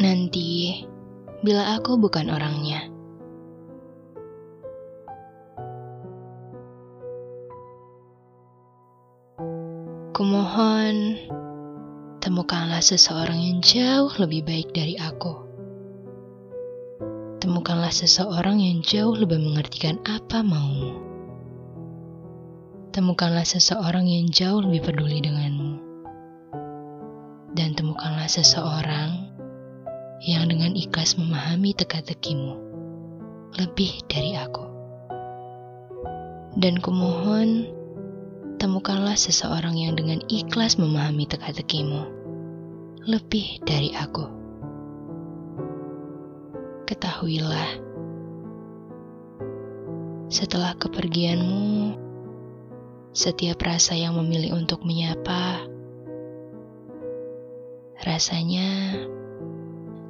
nanti bila aku bukan orangnya. Kumohon, temukanlah seseorang yang jauh lebih baik dari aku. Temukanlah seseorang yang jauh lebih mengertikan apa maumu. Temukanlah seseorang yang jauh lebih peduli denganmu. Dan temukanlah seseorang yang dengan ikhlas memahami teka-tekimu lebih dari aku. Dan kumohon, temukanlah seseorang yang dengan ikhlas memahami teka-tekimu lebih dari aku. Ketahuilah, setelah kepergianmu, setiap rasa yang memilih untuk menyapa, rasanya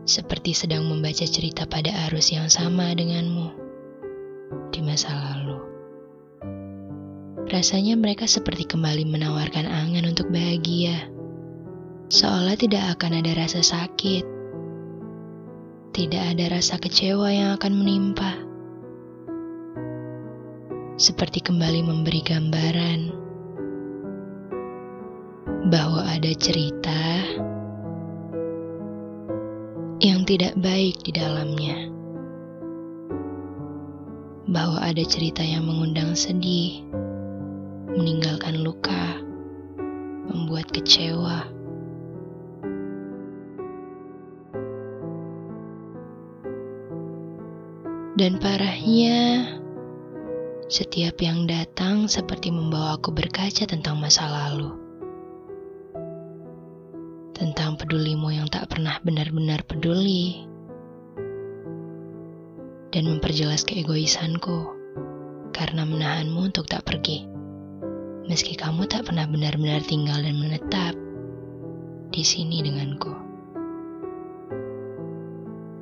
seperti sedang membaca cerita pada arus yang sama denganmu di masa lalu. Rasanya mereka seperti kembali menawarkan angan untuk bahagia. Seolah tidak akan ada rasa sakit. Tidak ada rasa kecewa yang akan menimpa. Seperti kembali memberi gambaran bahwa ada cerita tidak baik di dalamnya. Bahwa ada cerita yang mengundang sedih meninggalkan luka, membuat kecewa. Dan parahnya, setiap yang datang seperti membawa aku berkaca tentang masa lalu. Tentang pedulimu yang tak pernah benar-benar peduli. Dan memperjelas keegoisanku karena menahanmu untuk tak pergi meski kamu tak pernah benar-benar tinggal dan menetap di sini denganku.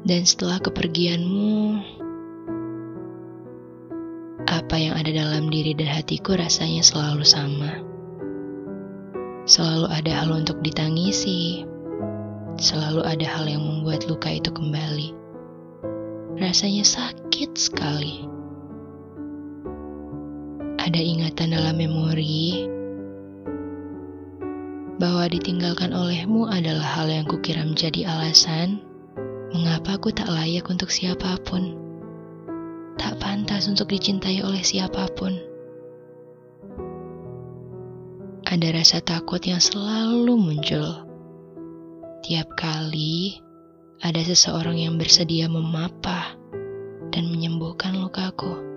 Dan setelah kepergianmu, apa yang ada dalam diri dan hatiku rasanya selalu sama. Selalu ada hal untuk ditangisi, selalu ada hal yang membuat luka itu kembali. Rasanya sakit sekali ada ingatan dalam memori bahwa ditinggalkan olehmu adalah hal yang kukira menjadi alasan mengapa aku tak layak untuk siapa pun, tak pantas untuk dicintai oleh siapa pun. Ada rasa takut yang selalu muncul. Tiap kali ada seseorang yang bersedia memapah dan menyembuhkan lukaku.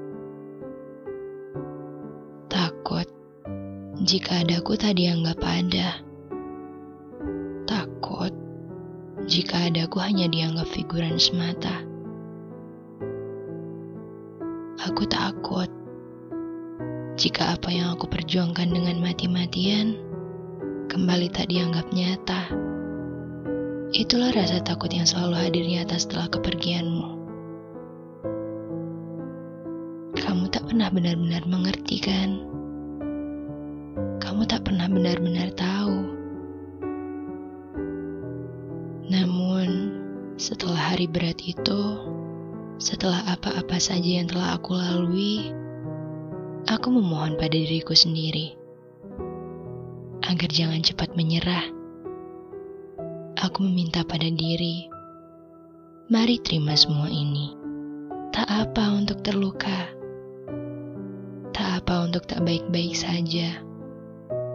jika adaku tak dianggap ada. Takut jika adaku hanya dianggap figuran semata. Aku takut jika apa yang aku perjuangkan dengan mati-matian kembali tak dianggap nyata. Itulah rasa takut yang selalu hadir nyata setelah kepergianmu. Kamu tak pernah benar-benar mengerti, kan? kamu tak pernah benar-benar tahu. Namun, setelah hari berat itu, setelah apa-apa saja yang telah aku lalui, aku memohon pada diriku sendiri agar jangan cepat menyerah. Aku meminta pada diri, mari terima semua ini. Tak apa untuk terluka, tak apa untuk tak baik-baik saja.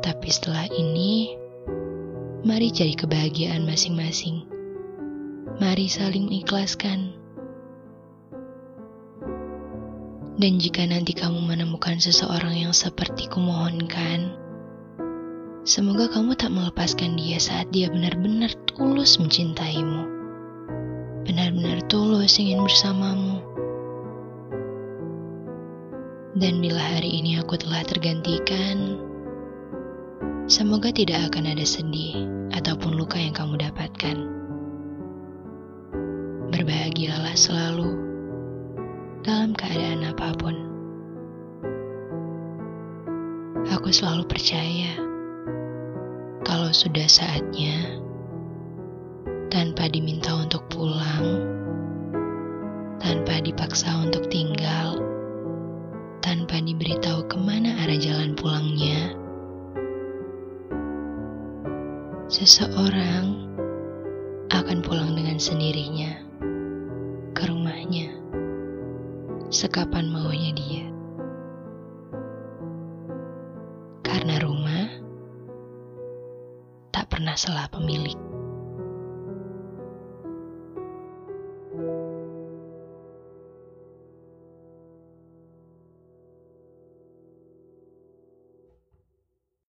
Tapi setelah ini, mari cari kebahagiaan masing-masing. Mari saling mengikhlaskan. Dan jika nanti kamu menemukan seseorang yang seperti kumohonkan, semoga kamu tak melepaskan dia saat dia benar-benar tulus mencintaimu. Benar-benar tulus ingin bersamamu. Dan bila hari ini aku telah tergantikan, Semoga tidak akan ada sedih ataupun luka yang kamu dapatkan. Berbahagialah selalu dalam keadaan apa pun. Aku selalu percaya kalau sudah saatnya tanpa diminta untuk pulang, tanpa dipaksa untuk tinggal, tanpa diberitahu ke mana arah jalan pulangnya. Seseorang akan pulang dengan sendirinya sekapan maunya dia. Karena rumah tak pernah salah pemilik.